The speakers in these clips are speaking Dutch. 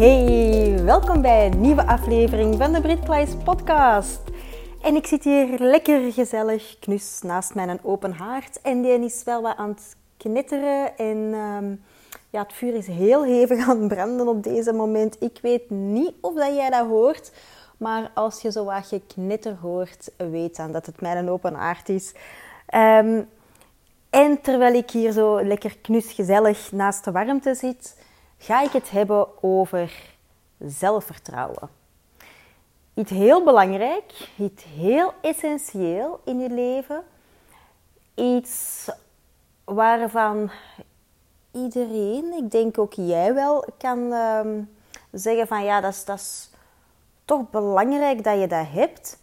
Hey, welkom bij een nieuwe aflevering van de Brit Klaes podcast. En ik zit hier lekker gezellig, knus, naast mijn open haard. En die is wel wat aan het knitteren en ehm, ja, het vuur is heel hevig aan het branden op deze moment. Ik weet niet of dat jij dat hoort, maar als je zo wat geknitter hoort, weet dan dat het mijn open haard is. Ehm, en terwijl ik hier zo lekker knus gezellig naast de warmte zit ga ik het hebben over zelfvertrouwen. Iets heel belangrijk, iets heel essentieel in je leven. Iets waarvan iedereen, ik denk ook jij wel, kan ehm, zeggen van ja, dat is, dat is toch belangrijk dat je dat hebt.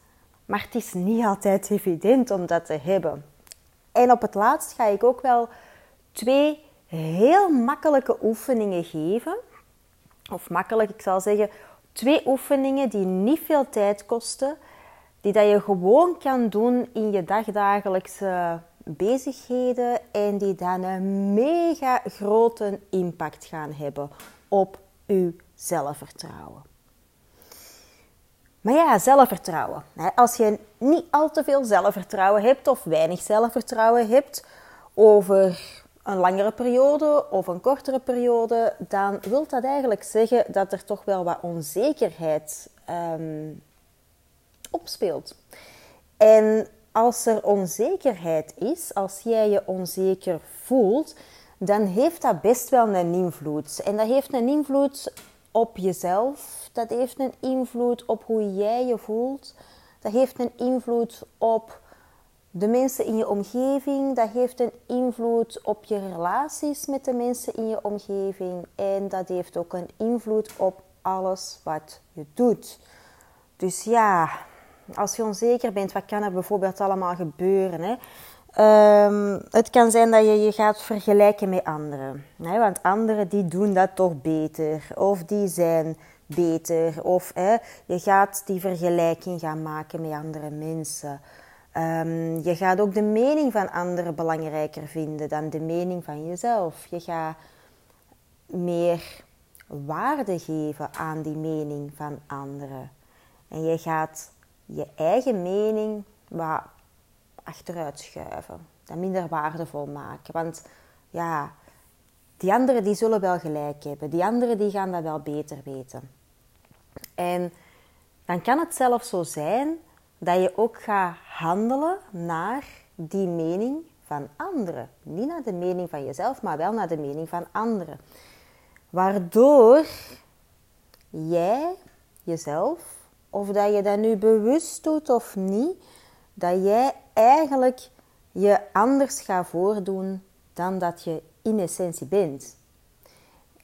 Maar het is niet altijd evident om dat te hebben. En op het laatst ga ik ook wel twee heel makkelijke oefeningen geven. Of makkelijk, ik zal zeggen, twee oefeningen die niet veel tijd kosten. Die dat je gewoon kan doen in je dagdagelijkse bezigheden. En die dan een mega grote impact gaan hebben op je zelfvertrouwen. Maar ja, zelfvertrouwen. Als je niet al te veel zelfvertrouwen hebt of weinig zelfvertrouwen hebt over een langere periode of een kortere periode, dan wil dat eigenlijk zeggen dat er toch wel wat onzekerheid um, opspeelt. En als er onzekerheid is, als jij je onzeker voelt, dan heeft dat best wel een invloed. En dat heeft een invloed op jezelf, dat heeft een invloed op hoe jij je voelt, dat heeft een invloed op de mensen in je omgeving, dat heeft een invloed op je relaties met de mensen in je omgeving. En dat heeft ook een invloed op alles wat je doet. Dus ja, als je onzeker bent, wat kan er bijvoorbeeld allemaal gebeuren? Hè? Ehm, het kan zijn dat je je gaat vergelijken met anderen. Hè? Want anderen die doen dat toch beter. Of die zijn beter. Of hè, je gaat die vergelijking gaan maken met andere mensen. Um, je gaat ook de mening van anderen belangrijker vinden dan de mening van jezelf. Je gaat meer waarde geven aan die mening van anderen. En je gaat je eigen mening wat achteruit schuiven. Dat minder waardevol maken. Want ja, die anderen die zullen wel gelijk hebben. Die anderen die gaan dat wel beter weten. En dan kan het zelfs zo zijn dat je ook gaat handelen naar die mening van anderen. Niet naar de mening van jezelf, maar wel naar de mening van anderen. Waardoor jij jezelf, of dat je dat nu bewust doet of niet, dat jij eigenlijk je anders gaat voordoen dan dat je in essentie bent.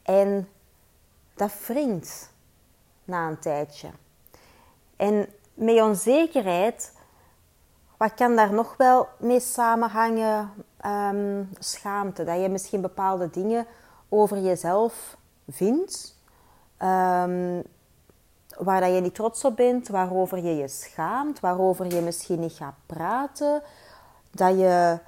En dat wringt na een tijdje. En met onzekerheid, wat kan daar nog wel mee samenhangen? Um, schaamte, dat je misschien bepaalde dingen over jezelf vindt, um, waar dat je niet trots op bent, waarover je je schaamt, waarover je misschien niet gaat praten, dat je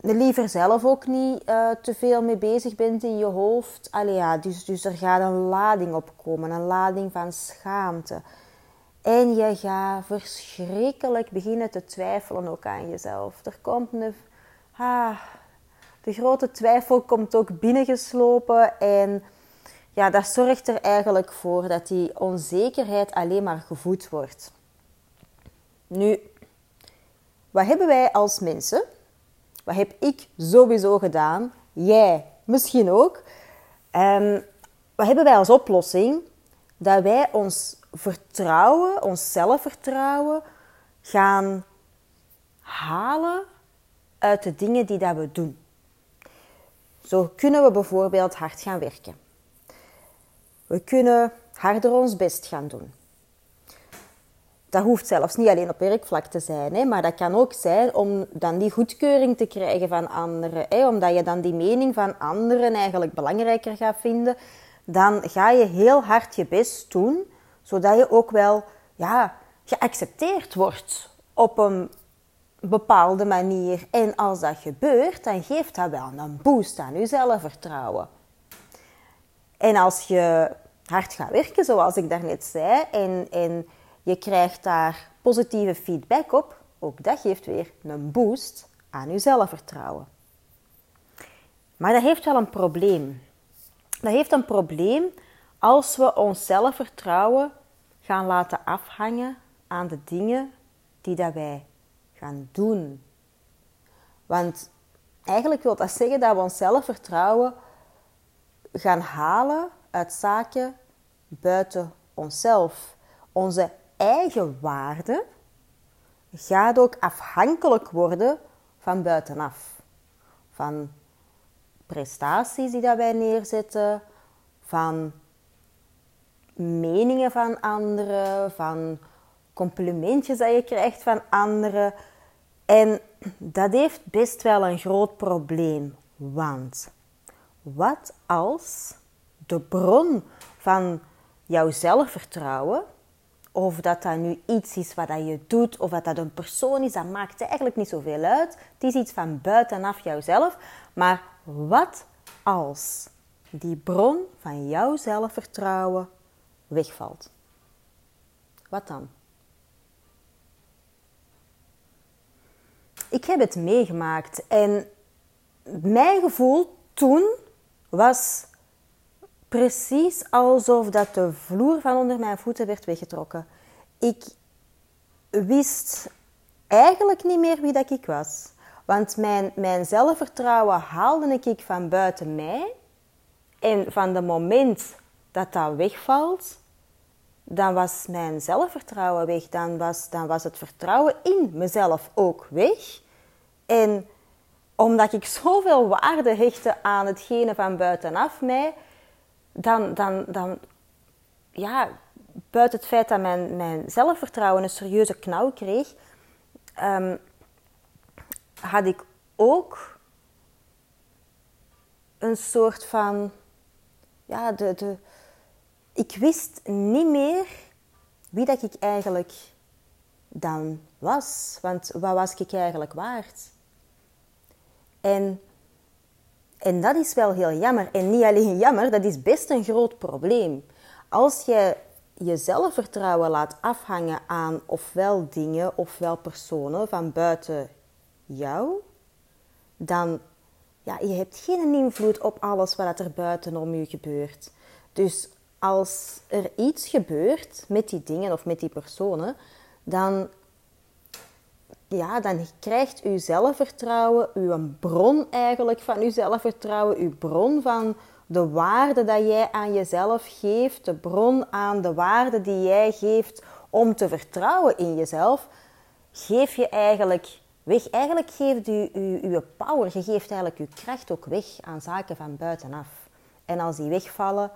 liever zelf ook niet uh, te veel mee bezig bent in je hoofd. Allee, ja, dus, dus er gaat een lading opkomen, een lading van schaamte. En je gaat verschrikkelijk beginnen te twijfelen ook aan jezelf. Er komt een... Ah, de grote twijfel komt ook binnengeslopen. En ja, dat zorgt er eigenlijk voor dat die onzekerheid alleen maar gevoed wordt. Nu, wat hebben wij als mensen? Wat heb ik sowieso gedaan? Jij misschien ook. Um, wat hebben wij als oplossing? Dat wij ons vertrouwen, ons zelfvertrouwen gaan halen uit de dingen die dat we doen. Zo kunnen we bijvoorbeeld hard gaan werken. We kunnen harder ons best gaan doen. Dat hoeft zelfs niet alleen op werkvlak te zijn, hè, maar dat kan ook zijn om dan die goedkeuring te krijgen van anderen. Hè, omdat je dan die mening van anderen eigenlijk belangrijker gaat vinden. Dan ga je heel hard je best doen, zodat je ook wel ja, geaccepteerd wordt op een bepaalde manier. En als dat gebeurt, dan geeft dat wel een boost aan je zelfvertrouwen. En als je hard gaat werken, zoals ik daarnet zei, en, en je krijgt daar positieve feedback op, ook dat geeft weer een boost aan je zelfvertrouwen. Maar dat heeft wel een probleem. Dat heeft een probleem als we ons zelfvertrouwen gaan laten afhangen aan de dingen die dat wij gaan doen. Want eigenlijk wil dat zeggen dat we ons zelfvertrouwen gaan halen uit zaken buiten onszelf. Onze eigen waarde gaat ook afhankelijk worden van buitenaf. Van prestaties die dat wij neerzetten, van meningen van anderen, van complimentjes dat je krijgt van anderen. En dat heeft best wel een groot probleem. Want wat als de bron van jouw zelfvertrouwen, of dat dat nu iets is wat je doet, of dat dat een persoon is, dat maakt eigenlijk niet zoveel uit. Het is iets van buitenaf jouzelf. Maar wat als die bron van jouw zelfvertrouwen wegvalt? Wat dan? Ik heb het meegemaakt en mijn gevoel toen was precies alsof dat de vloer van onder mijn voeten werd weggetrokken. Ik wist eigenlijk niet meer wie dat ik was. Want mijn, mijn zelfvertrouwen haalde ik van buiten mij. En van het moment dat dat wegvalt, dan was mijn zelfvertrouwen weg. Dan was, dan was het vertrouwen in mezelf ook weg. En omdat ik zoveel waarde hechtte aan hetgene van buitenaf mij, dan, dan, dan ja, buiten het feit dat mijn, mijn zelfvertrouwen een serieuze knauw kreeg, um, had ik ook een soort van, ja, de, de, ik wist niet meer wie dat ik eigenlijk dan was. Want wat was ik eigenlijk waard? En, en dat is wel heel jammer. En niet alleen jammer, dat is best een groot probleem. Als je je zelfvertrouwen laat afhangen aan ofwel dingen ofwel personen van buiten jou, dan ja, je hebt geen invloed op alles wat er buitenom je gebeurt. Dus als er iets gebeurt met die dingen of met die personen, dan ja, dan krijgt uw zelfvertrouwen, uw bron eigenlijk van uw zelfvertrouwen, uw bron van de waarde dat jij aan jezelf geeft, de bron aan de waarde die jij geeft om te vertrouwen in jezelf, geef je eigenlijk weg. Eigenlijk geeft u uw power, je geeft eigenlijk uw kracht ook weg aan zaken van buitenaf. En als die wegvallen,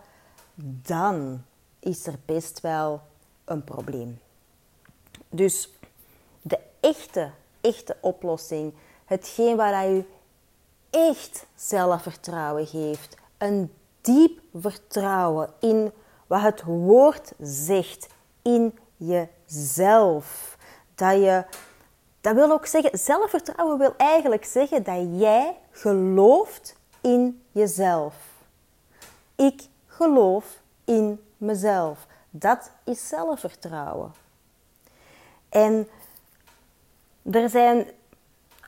dan is er best wel een probleem. Dus echte, echte oplossing. Hetgeen waar je echt zelfvertrouwen geeft. Een diep vertrouwen in wat het woord zegt. In jezelf. Dat je, dat wil ook zeggen, zelfvertrouwen wil eigenlijk zeggen dat jij gelooft in jezelf. Ik geloof in mezelf. Dat is zelfvertrouwen. En er zijn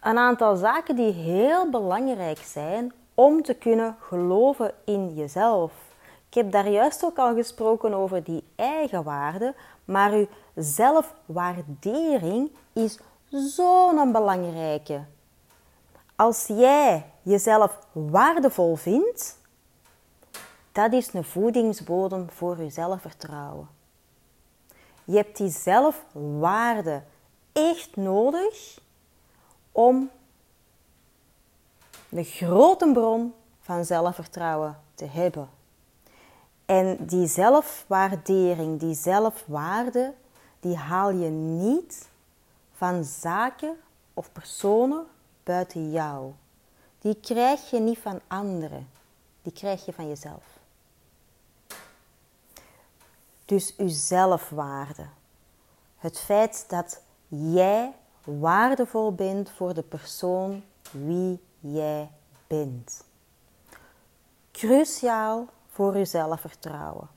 een aantal zaken die heel belangrijk zijn om te kunnen geloven in jezelf. Ik heb daar juist ook al gesproken over die eigenwaarde, maar uw zelfwaardering is zo'n belangrijke. als jij jezelf waardevol vindt, dat is een voedingsbodem voor je zelfvertrouwen. Je hebt die zelfwaarde echt nodig om de grote bron van zelfvertrouwen te hebben. En die zelfwaardering, die zelfwaarde, die haal je niet van zaken of personen buiten jou. Die krijg je niet van anderen, die krijg je van jezelf. Dus uw zelfwaarde. Het feit dat jij waardevol bent voor de persoon wie jij bent. Cruciaal voor je zelfvertrouwen.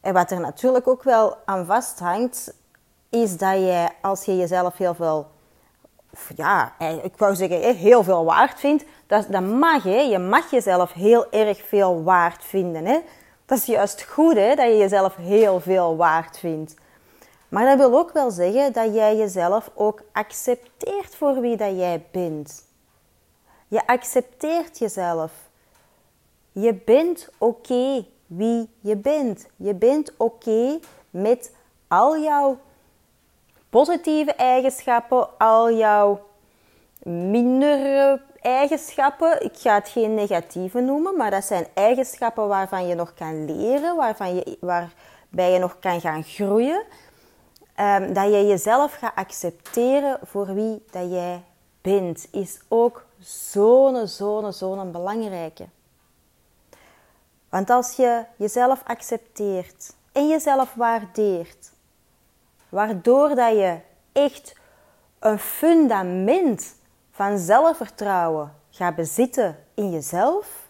En wat er natuurlijk ook wel aan vasthangt, is dat je als je jezelf heel veel, ja, ik wou zeggen heel veel waard vindt, dat, dat mag hè. Je mag jezelf heel erg veel waard vinden hè. Dat is juist goed hè, dat je jezelf heel veel waard vindt. Maar dat wil ook wel zeggen dat jij jezelf ook accepteert voor wie dat jij bent. Je accepteert jezelf. Je bent oké wie je bent. Je bent oké met al jouw positieve eigenschappen, al jouw mindere eigenschappen. Ik ga het geen negatieve noemen, maar dat zijn eigenschappen waarvan je nog kan leren, waarvan je, waarbij je nog kan gaan groeien. Um, dat je jezelf gaat accepteren voor wie dat jij bent, is ook zo'n, zo'n, zo'n belangrijke. Want als je jezelf accepteert en jezelf waardeert, waardoor dat je echt een fundament van zelfvertrouwen gaat bezitten in jezelf,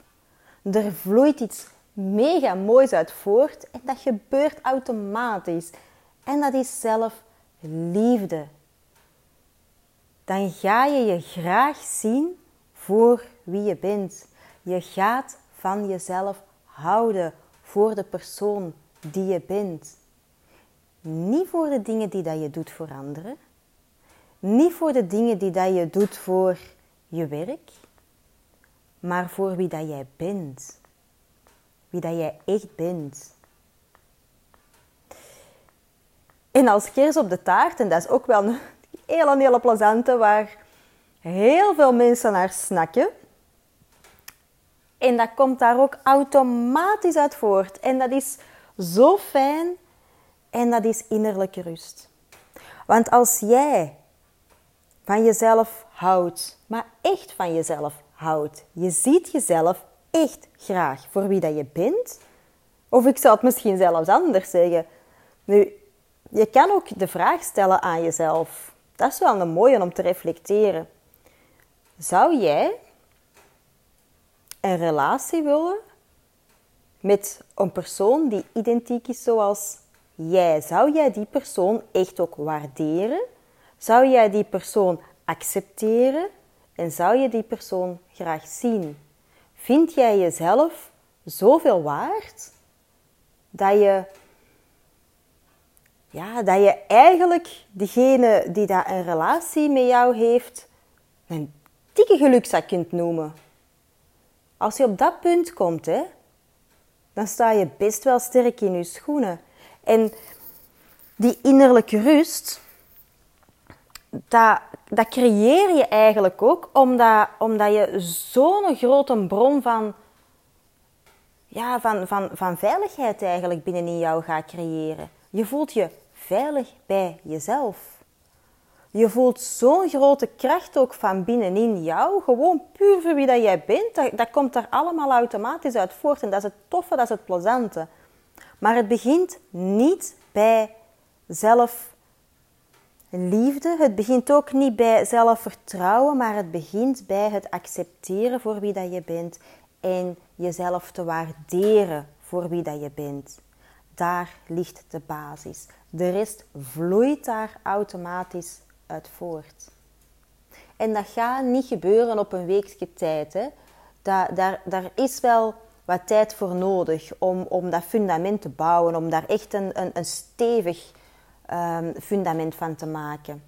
er vloeit iets mega moois uit voort en dat gebeurt automatisch. En dat is zelfliefde. Dan ga je je graag zien voor wie je bent. Je gaat van jezelf houden voor de persoon die je bent. Niet voor de dingen die dat je doet voor anderen. Niet voor de dingen die dat je doet voor je werk. Maar voor wie dat jij bent. Wie dat jij echt bent. En als kers op de taart, en dat is ook wel een hele, hele plezante, waar heel veel mensen naar snakken. En dat komt daar ook automatisch uit voort. En dat is zo fijn en dat is innerlijke rust. Want als jij van jezelf houdt, maar echt van jezelf houdt, je ziet jezelf echt graag voor wie dat je bent, of ik zou het misschien zelfs anders zeggen. Nu, je kan ook de vraag stellen aan jezelf. Dat is wel een mooie om te reflecteren. Zou jij een relatie willen met een persoon die identiek is zoals jij? Zou jij die persoon echt ook waarderen? Zou jij die persoon accepteren? En zou je die persoon graag zien? Vind jij jezelf zoveel waard dat je, ja, dat je eigenlijk degene die daar een relatie met jou heeft, een dikke gelukzak kunt noemen? Als je op dat punt komt, hè, dan sta je best wel sterk in je schoenen. En die innerlijke rust, dat, creëer je eigenlijk ook omdat, omdat je zo'n grote bron van, ja, van, van, van veiligheid eigenlijk binnenin jou gaat creëren. Je voelt je veilig bij jezelf. Je voelt zo'n grote kracht ook van binnenin jou. Gewoon puur voor wie dat jij bent. Dat, dat komt er allemaal automatisch uit voort. En dat is het toffe, dat is het plezante. Maar het begint niet bij zelfliefde. Het begint ook niet bij zelfvertrouwen. Maar het begint bij het accepteren voor wie dat je bent. En jezelf te waarderen voor wie dat je bent. Daar ligt de basis. De rest vloeit daar automatisch uit voort. En dat gaat niet gebeuren op een weekje tijd. Hè. Daar, daar is wel wat tijd voor nodig om, om dat fundament te bouwen, om daar echt een, een, een stevig um, fundament van te maken.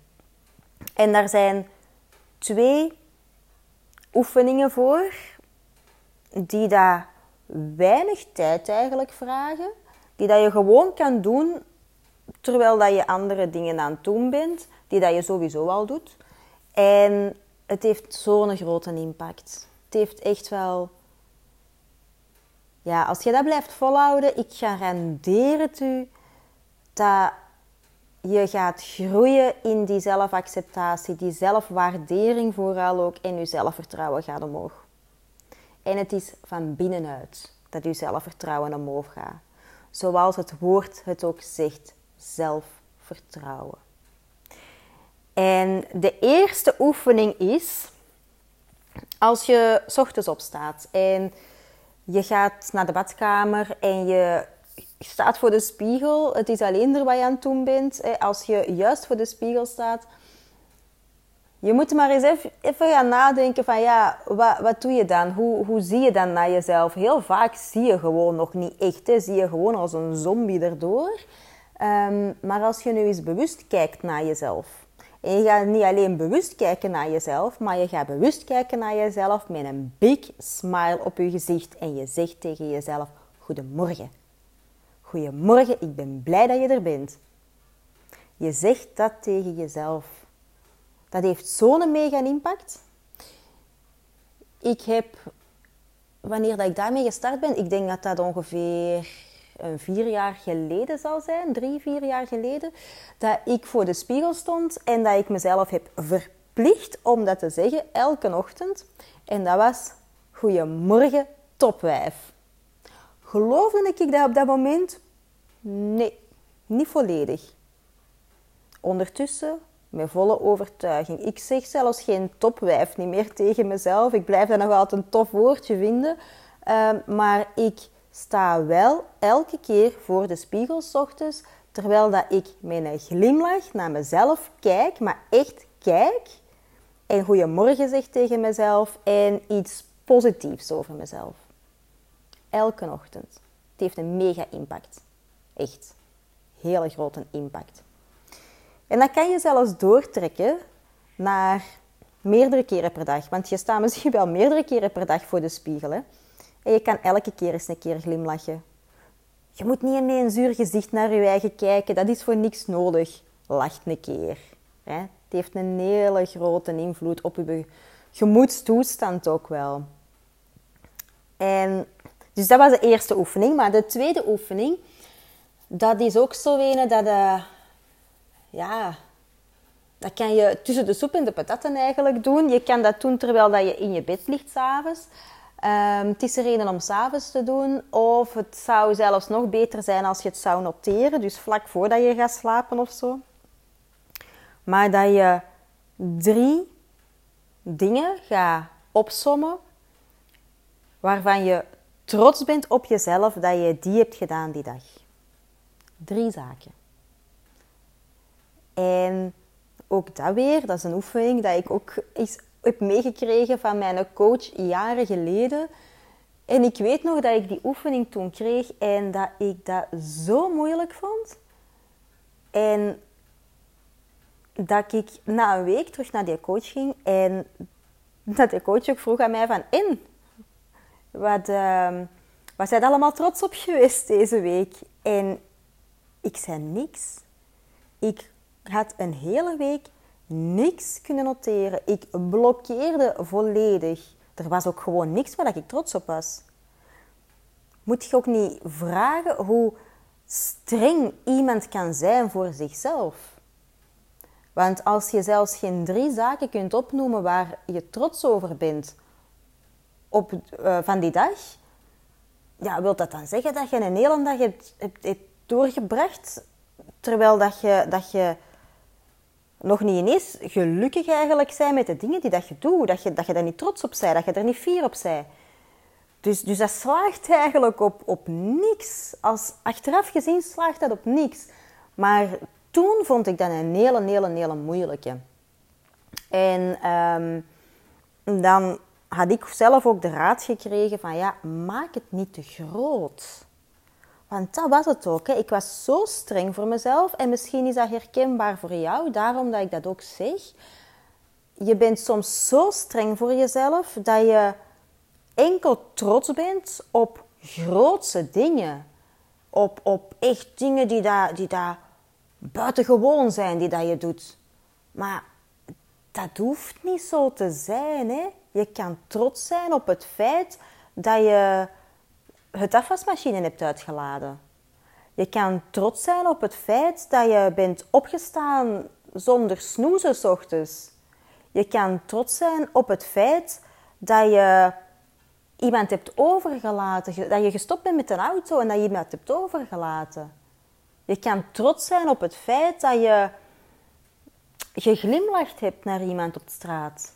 En daar zijn twee oefeningen voor die daar weinig tijd eigenlijk vragen. Die dat je gewoon kan doen terwijl dat je andere dingen aan het doen bent. Die dat je sowieso al doet. En het heeft zo'n grote impact. Het heeft echt wel... Ja, als je dat blijft volhouden, ik garandeer het u dat je gaat groeien in die zelfacceptatie, die zelfwaardering vooral ook en je zelfvertrouwen gaat omhoog. En het is van binnenuit dat je zelfvertrouwen omhoog gaat. Zoals het woord het ook zegt, zelfvertrouwen. En de eerste oefening is als je ochtends opstaat en je gaat naar de badkamer en je staat voor de spiegel. Het is alleen er wat je aan het bent. Als je juist voor de spiegel staat, je moet maar eens even, even, gaan nadenken van ja, wat, wat doe je dan? Hoe, hoe zie je dan naar jezelf? Heel vaak zie je gewoon nog niet echt. Hè? Zie je gewoon als een zombie erdoor. Um, maar als je nu eens bewust kijkt naar jezelf. En je gaat niet alleen bewust kijken naar jezelf, maar je gaat bewust kijken naar jezelf met een big smile op je gezicht. En je zegt tegen jezelf, goedemorgen. Goedemorgen, ik ben blij dat je er bent. Je zegt dat tegen jezelf. Dat heeft zo'n mega impact. Ik heb, wanneer dat ik daarmee gestart ben, ik denk dat dat ongeveer vier jaar geleden zal zijn, drie, vier jaar geleden, dat ik voor de spiegel stond en dat ik mezelf heb verplicht om dat te zeggen elke ochtend. En dat was Goedemorgen, topwijf. Geloofde ik dat op dat moment? Nee, niet volledig. Ondertussen met volle overtuiging. Ik zeg zelfs geen topwijf niet meer tegen mezelf. Ik blijf dat nog altijd een tof woordje vinden. Ehm, maar ik sta wel elke keer voor de spiegel ochtends, terwijl dat ik een glimlach naar mezelf kijk, maar echt kijk. En goeiemorgen zeg tegen mezelf en iets positiefs over mezelf. Elke ochtend. Het heeft een mega impact. Echt. Hele grote impact. En dat kan je zelfs doortrekken naar meerdere keren per dag. Want je staat misschien wel meerdere keren per dag voor de spiegel. Hè? En je kan elke keer eens een keer glimlachen. Je moet niet in een zuur gezicht naar je eigen kijken. Dat is voor niks nodig. Lach een keer. Het heeft een hele grote invloed op je gemoedstoestand ook wel. En, dus dat was de eerste oefening. Maar de tweede oefening, dat is ook zo dat... Uh, ja, dat kan je tussen de soep en de patatten eigenlijk doen. Je kan dat doen terwijl dat je in je bed ligt s'avonds. Um, het is er reden om s'avonds te doen. Of het zou zelfs nog beter zijn als je het zou noteren. Dus vlak voordat je gaat slapen of zo. Maar dat je drie dingen gaat opsommen. Waarvan je trots bent op jezelf dat je die hebt gedaan die dag. Drie zaken. En ook dat weer, dat is een oefening dat ik ook eens heb meegekregen van mijn coach jaren geleden. En ik weet nog dat ik die oefening toen kreeg en dat ik dat zo moeilijk vond. En dat ik na een week terug naar die coach ging en dat de coach ook vroeg aan mij van... in wat, uh, wat zijn allemaal trots op geweest deze week? En ik zei niks. Ik had een hele week niks kunnen noteren. Ik blokkeerde volledig. Er was ook gewoon niks waar ik trots op was. Moet je ook niet vragen hoe streng iemand kan zijn voor zichzelf. Want als je zelfs geen drie zaken kunt opnoemen waar je trots over bent op, uh, van die dag, ja, wil dat dan zeggen dat je een hele dag hebt, hebt, hebt doorgebracht terwijl dat je, dat je nog niet ineens gelukkig eigenlijk zijn met de dingen die dat je doet. Dat je, dat je daar niet trots op bent, dat je er niet fier op bent. Dus, dus dat slaagt eigenlijk op, op niks. Als, achteraf gezien slaagt dat op niks. Maar toen vond ik dat een hele, hele, hele moeilijke. En um, dan had ik zelf ook de raad gekregen van ja, maak het niet te groot. Want dat was het ook. Ik was zo streng voor mezelf. En misschien is dat herkenbaar voor jou, daarom dat ik dat ook zeg. je bent soms zo streng voor jezelf dat je enkel trots bent op grootse dingen. Op, op echt dingen die daar, die daar buitengewoon zijn, die dat je doet. Maar dat hoeft niet zo te zijn. Hè? Je kan trots zijn op het feit dat je het afwasmachine hebt uitgeladen. Je kan trots zijn op het feit dat je bent opgestaan zonder snoezen s ochtends. Je kan trots zijn op het feit dat je iemand hebt overgelaten, dat je gestopt bent met een auto en dat je iemand hebt overgelaten. Je kan trots zijn op het feit dat je geglimlacht hebt naar iemand op straat.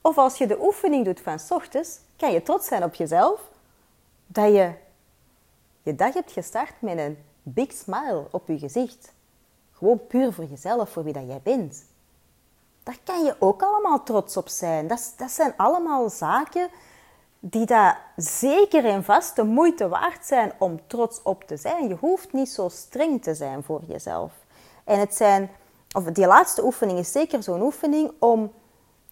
Of als je de oefening doet van s ochtends, kan je trots zijn op jezelf dat je je dag hebt gestart met een big smile op je gezicht. Gewoon puur voor jezelf, voor wie dat jij bent. Daar kan je ook allemaal trots op zijn. Dat, dat zijn allemaal zaken die daar zeker en vast de moeite waard zijn om trots op te zijn. Je hoeft niet zo streng te zijn voor jezelf. En het zijn, of die laatste oefening is zeker zo'n oefening om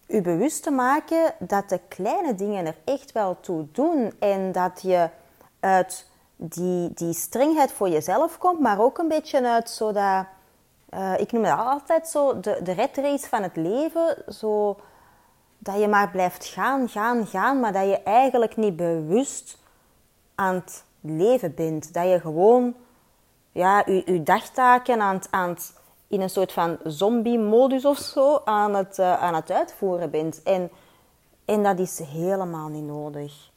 je bewust te maken dat de kleine dingen er echt wel toe doen en dat je uit die, die strengheid voor jezelf komt, maar ook een beetje uit zo dat, uh, ik noem dat altijd zo, de, de red race van het leven, zo dat je maar blijft gaan, gaan, gaan, maar dat je eigenlijk niet bewust aan het leven bent. Dat je gewoon ja, je, je dagtaken aan het, aan het, in een soort van zombie-modus of zo aan het, uh, aan het uitvoeren bent. En, en dat is helemaal niet nodig.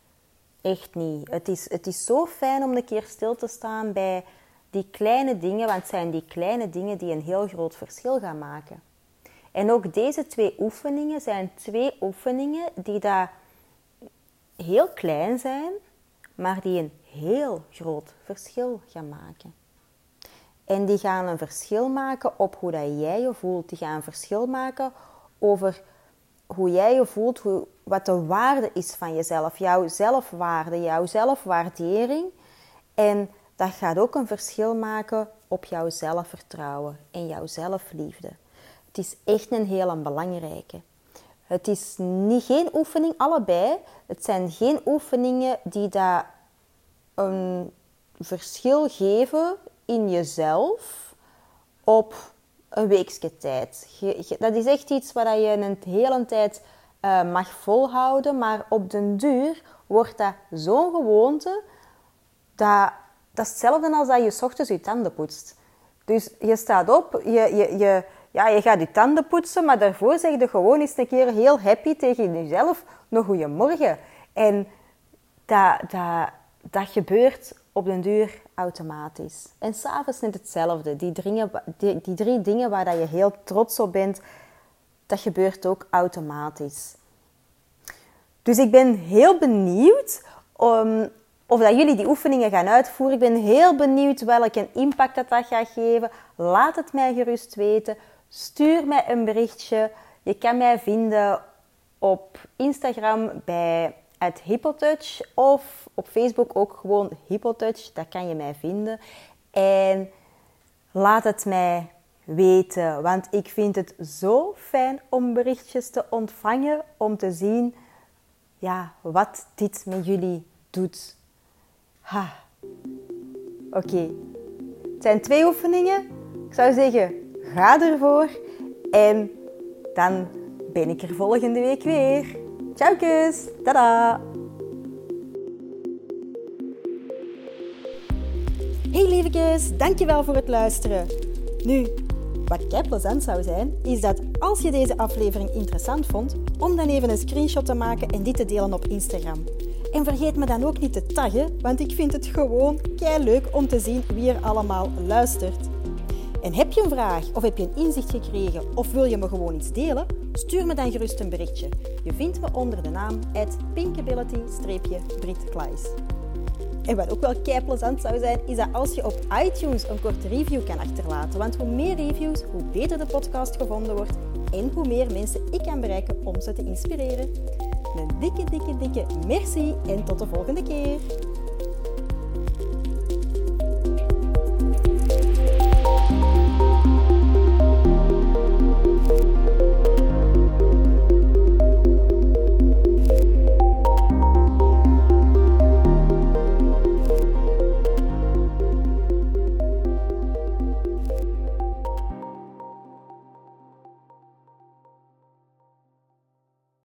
Echt niet. Het is, het is zo fijn om een keer stil te staan bij die kleine dingen, want het zijn die kleine dingen die een heel groot verschil gaan maken. En ook deze twee oefeningen zijn twee oefeningen die daar heel klein zijn, maar die een heel groot verschil gaan maken. En die gaan een verschil maken op hoe dat jij je voelt. Die gaan een verschil maken over hoe jij je voelt, wat de waarde is van jezelf, jouw zelfwaarde, jouw zelfwaardering. En dat gaat ook een verschil maken op jouw zelfvertrouwen en jouw zelfliefde. Het is echt een heel belangrijke. Het is niet, geen oefening, allebei. Het zijn geen oefeningen die daar een verschil geven in jezelf op een weekje tijd. dat is echt iets waar je een hele tijd uh, mag volhouden, maar op den duur wordt dat zo'n gewoonte dat dat is hetzelfde als dat je ochtends je tanden poetst. Dus je staat op, je, je, je, ja, je gaat je tanden poetsen, maar daarvoor zeg je gewoon eens een keer heel happy tegen jezelf nog goeiemorgen. En dat, dat, dat gebeurt op den duur automatisch. En s'avonds net hetzelfde. Die, dingen, die, die drie dingen waar dat je heel trots op bent, dat gebeurt ook automatisch. Dus ik ben heel benieuwd om, of dat jullie die oefeningen gaan uitvoeren. Ik ben heel benieuwd welke impact dat, dat gaat geven. Laat het mij gerust weten. Stuur mij een berichtje. Je kan mij vinden op Instagram bij Hippotouch of op Facebook ook gewoon Hippotouch. Daar kan je mij vinden. En laat het mij weten, want ik vind het zo fijn om berichtjes te ontvangen, om te zien ja, wat dit met jullie doet. Ha. Oké. Het zijn twee oefeningen. Ik zou zeggen, ga ervoor. En dan ben ik er volgende week weer. Kus. Tada. Hey lievekes, dankjewel voor het luisteren. Nu, wat kei plezant zou zijn, is dat als je deze aflevering interessant vond, om dan even een screenshot te maken en dit te delen op Instagram. En vergeet me dan ook niet te taggen, want ik vind het gewoon kei leuk om te zien wie er allemaal luistert. En heb je een vraag of heb je een inzicht gekregen of wil je me gewoon iets delen? Stuur me dan gerust een berichtje. Je vindt me onder de naam pinkability-britkleis. En wat ook wel kei plezant zou zijn, is dat als je op iTunes een korte review kan achterlaten. Want hoe meer reviews, hoe beter de podcast gevonden wordt en hoe meer mensen ik kan bereiken om ze te inspireren. Een dikke, dikke, dikke merci en tot de volgende keer.